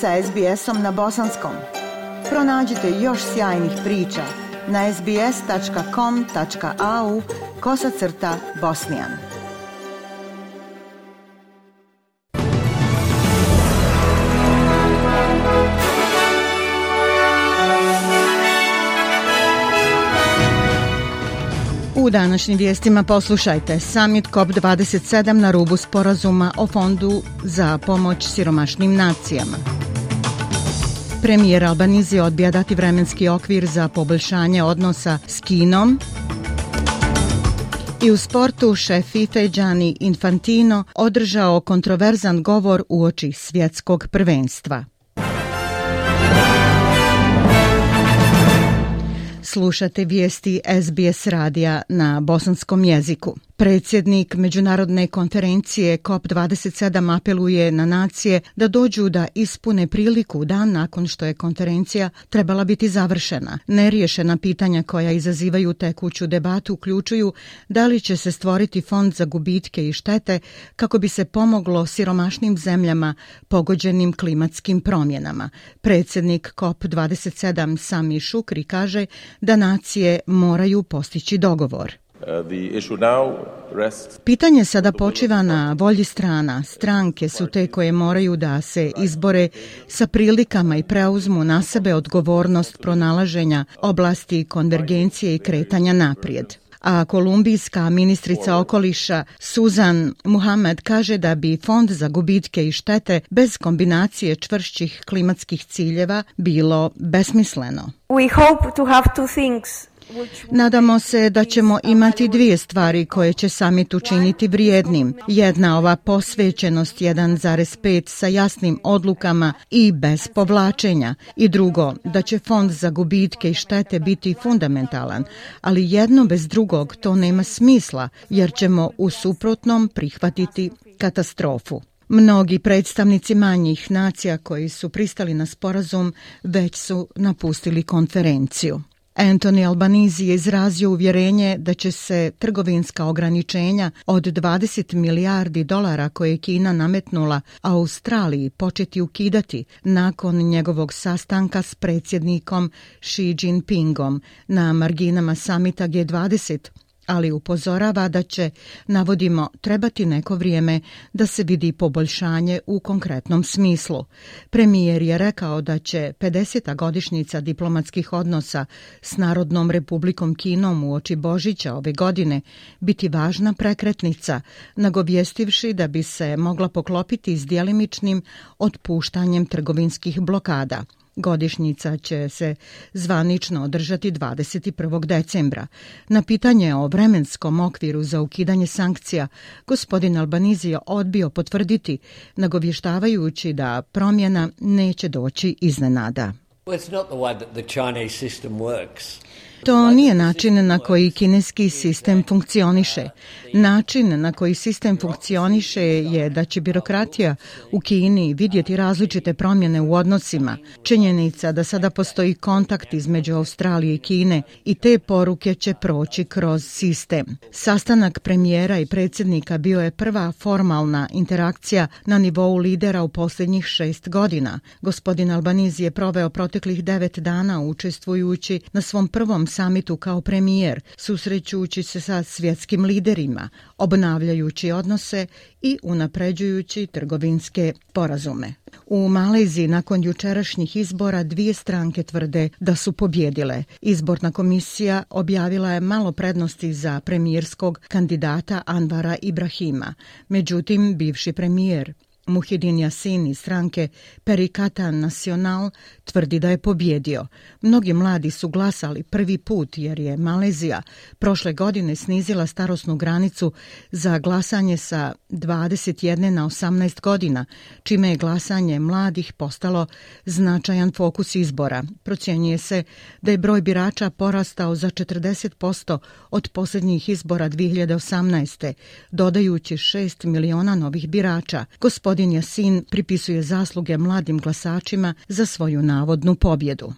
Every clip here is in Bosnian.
sa SBS-om na bosanskom. Pronađite još sjajnih priča na sbs.com.au kosacrta bosnijan. U današnjim vijestima poslušajte Summit COP27 na rubu sporazuma o fondu za pomoć siromašnim nacijama. Premijer Albanizije odbija dati vremenski okvir za poboljšanje odnosa s Kinom. I u sportu šef FIFA Gianni Infantino održao kontroverzan govor u oči svjetskog prvenstva. Slušate vijesti SBS radija na bosanskom jeziku. Predsjednik Međunarodne konferencije COP27 apeluje na nacije da dođu da ispune priliku dan nakon što je konferencija trebala biti završena. Neriješena pitanja koja izazivaju tekuću debatu uključuju da li će se stvoriti fond za gubitke i štete kako bi se pomoglo siromašnim zemljama pogođenim klimatskim promjenama. Predsjednik COP27 Sami Šukri kaže da nacije moraju postići dogovor. Pitanje sada počiva na volji strana. Stranke su te koje moraju da se izbore sa prilikama i preuzmu na sebe odgovornost pronalaženja oblasti konvergencije i kretanja naprijed. A kolumbijska ministrica okoliša Suzan Muhammad kaže da bi fond za gubitke i štete bez kombinacije čvršćih klimatskih ciljeva bilo besmisleno. We hope to have two things Nadamo se da ćemo imati dvije stvari koje će samit učiniti vrijednim. Jedna ova posvećenost 1,5 sa jasnim odlukama i bez povlačenja. I drugo, da će fond za gubitke i štete biti fundamentalan. Ali jedno bez drugog to nema smisla jer ćemo u suprotnom prihvatiti katastrofu. Mnogi predstavnici manjih nacija koji su pristali na sporazum već su napustili konferenciju. Anthony Albanizi je izrazio uvjerenje da će se trgovinska ograničenja od 20 milijardi dolara koje je Kina nametnula Australiji početi ukidati nakon njegovog sastanka s predsjednikom Xi Jinpingom na marginama samita G20 ali upozorava da će, navodimo, trebati neko vrijeme da se vidi poboljšanje u konkretnom smislu. Premijer je rekao da će 50. godišnjica diplomatskih odnosa s Narodnom republikom Kinom u oči Božića ove godine biti važna prekretnica, nagovjestivši da bi se mogla poklopiti s dijelimičnim otpuštanjem trgovinskih blokada. Godišnjica će se zvanično održati 21. decembra. Na pitanje o vremenskom okviru za ukidanje sankcija, gospodin Albanizio odbio potvrditi, nagovještavajući da promjena neće doći iznenada. Well, it's not the way that the Chinese system works. To nije način na koji kineski sistem funkcioniše. Način na koji sistem funkcioniše je da će birokratija u Kini vidjeti različite promjene u odnosima. Činjenica da sada postoji kontakt između Australije i Kine i te poruke će proći kroz sistem. Sastanak premijera i predsjednika bio je prva formalna interakcija na nivou lidera u posljednjih šest godina. Gospodin Albanizi je proveo proteklih devet dana učestvujući na svom prvom samitu kao premijer, susrećući se sa svjetskim liderima, obnavljajući odnose i unapređujući trgovinske porazume. U Maleziji nakon jučerašnjih izbora dvije stranke tvrde da su pobjedile. Izborna komisija objavila je malo prednosti za premijerskog kandidata Anvara Ibrahima. Međutim, bivši premijer Muhidin Jasin iz stranke Perikata Nacional tvrdi da je pobjedio. Mnogi mladi su glasali prvi put jer je Malezija prošle godine snizila starosnu granicu za glasanje sa 21 na 18 godina, čime je glasanje mladih postalo značajan fokus izbora. Procjenjuje se da je broj birača porastao za 40% od posljednjih izbora 2018. dodajući 6 miliona novih birača. Gospodin gospodin Jasin pripisuje zasluge mladim glasačima za svoju navodnu pobjedu.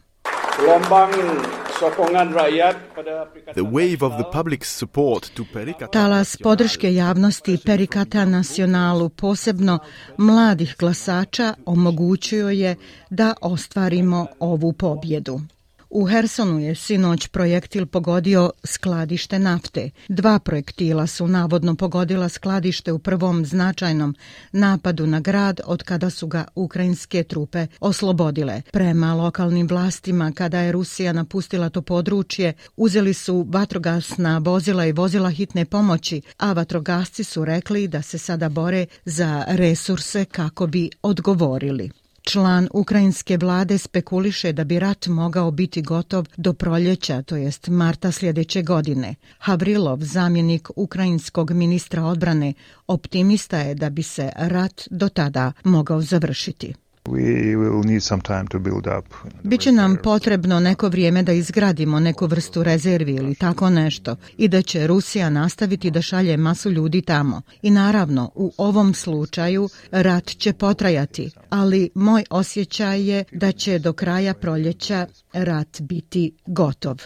Talas podrške javnosti Perikata nacionalu, posebno mladih glasača, omogućio je da ostvarimo ovu pobjedu. U Hersonu je sinoć projektil pogodio skladište nafte. Dva projektila su navodno pogodila skladište u prvom značajnom napadu na grad od kada su ga ukrajinske trupe oslobodile. Prema lokalnim vlastima, kada je Rusija napustila to područje, uzeli su vatrogasna vozila i vozila hitne pomoći, a vatrogasci su rekli da se sada bore za resurse kako bi odgovorili. Član ukrajinske vlade spekuliše da bi rat mogao biti gotov do proljeća, to jest marta sljedeće godine. Havrilov, zamjenik ukrajinskog ministra odbrane, optimista je da bi se rat do tada mogao završiti. We will need some time to build up. Biće nam potrebno neko vrijeme da izgradimo neku vrstu rezervi ili tako nešto i da će Rusija nastaviti da šalje masu ljudi tamo. I naravno, u ovom slučaju rat će potrajati, ali moj osjećaj je da će do kraja proljeća rat biti gotov.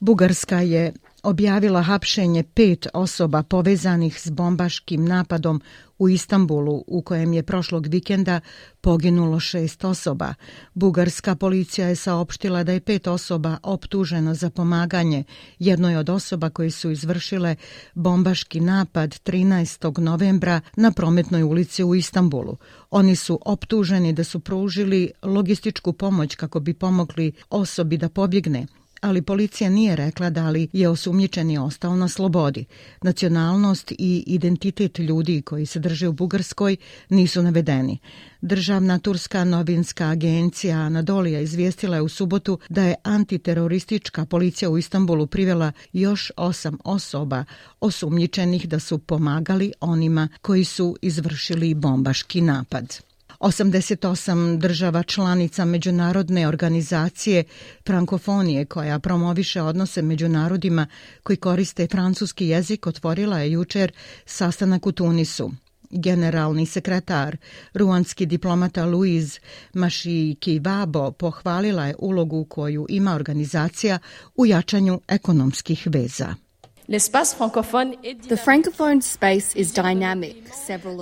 Bugarska je objavila hapšenje pet osoba povezanih s bombaškim napadom u Istanbulu, u kojem je prošlog vikenda poginulo šest osoba. Bugarska policija je saopštila da je pet osoba optuženo za pomaganje jednoj od osoba koji su izvršile bombaški napad 13. novembra na prometnoj ulici u Istanbulu. Oni su optuženi da su pružili logističku pomoć kako bi pomogli osobi da pobjegne ali policija nije rekla da li je osumnjičeni ostao na slobodi. Nacionalnost i identitet ljudi koji se drže u Bugarskoj nisu navedeni. Državna turska novinska agencija Anadolija izvijestila je u subotu da je antiteroristička policija u Istanbulu privela još osam osoba osumnjičenih da su pomagali onima koji su izvršili bombaški napad. 88 država članica međunarodne organizacije frankofonije koja promoviše odnose među narodima koji koriste francuski jezik otvorila je jučer sastanak u Tunisu. Generalni sekretar, ruanski diplomata Louise Maši Kivabo pohvalila je ulogu koju ima organizacija u jačanju ekonomskih veza.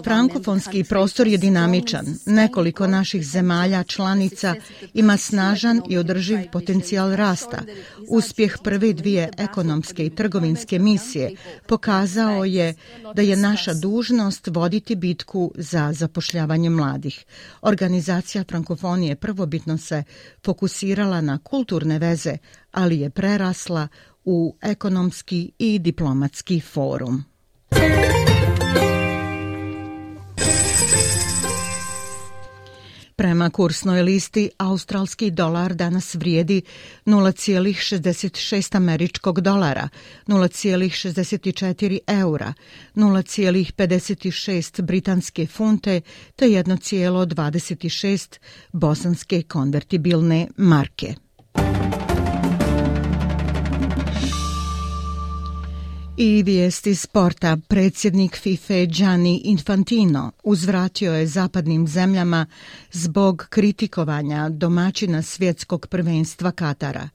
Frankofonski prostor je dinamičan. Nekoliko naših zemalja članica ima snažan i održiv potencijal rasta. Uspjeh prve dvije ekonomske i trgovinske misije pokazao je da je naša dužnost voditi bitku za zapošljavanje mladih. Organizacija Frankofonije prvobitno se fokusirala na kulturne veze, ali je prerasla u ekonomski i diplomatski forum. Prema kursnoj listi, australski dolar danas vrijedi 0,66 američkog dolara, 0,64 eura, 0,56 britanske funte te 1,26 bosanske konvertibilne marke. I vijesti sporta. Predsjednik FIFA Gianni Infantino uzvratio je zapadnim zemljama zbog kritikovanja domaćina svjetskog prvenstva Katara.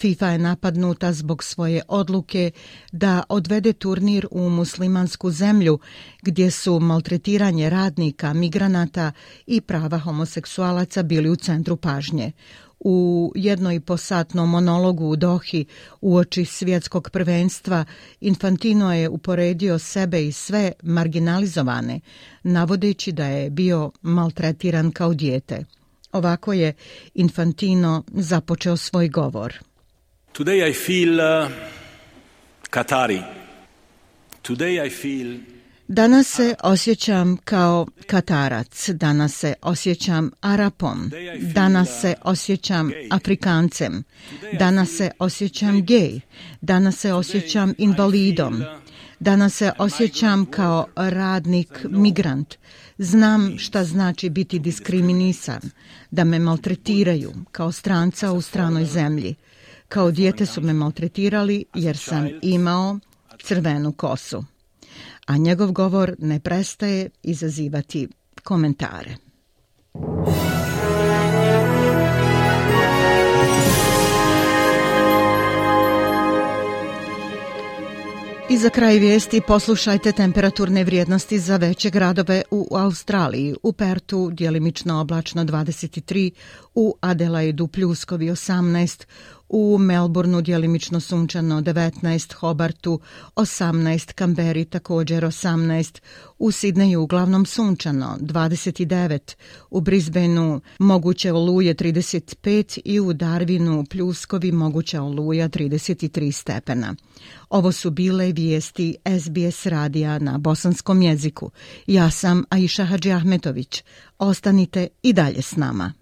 FIFA je napadnuta zbog svoje odluke da odvede turnir u muslimansku zemlju gdje su maltretiranje radnika, migranata i prava homoseksualaca bili u centru pažnje u jednoj posatnom monologu u Dohi u oči svjetskog prvenstva Infantino je uporedio sebe i sve marginalizovane, navodeći da je bio maltretiran kao dijete. Ovako je Infantino započeo svoj govor. Today I feel uh, Qatari. Today I feel Danas se osjećam kao Katarac, danas se osjećam Arapom, danas se osjećam Afrikancem, danas se osjećam gej, danas se osjećam invalidom, danas se osjećam kao radnik, migrant. Znam šta znači biti diskriminisan, da me maltretiraju kao stranca u stranoj zemlji. Kao dijete su me maltretirali jer sam imao crvenu kosu a njegov govor ne prestaje izazivati komentare. I za kraj vijesti poslušajte temperaturne vrijednosti za veće gradove u Australiji. U Pertu djelimično oblačno 23, u Adelaidu pljuskovi 18, u Melbourneu dijelimično sunčano 19, Hobartu 18, Kamberi također 18, u Sidneju uglavnom sunčano 29, u Brisbaneu moguće oluje 35 i u Darwinu pljuskovi moguće oluja 33 stepena. Ovo su bile vijesti SBS radija na bosanskom jeziku. Ja sam Aisha Hadži Ahmetović. Ostanite i dalje s nama.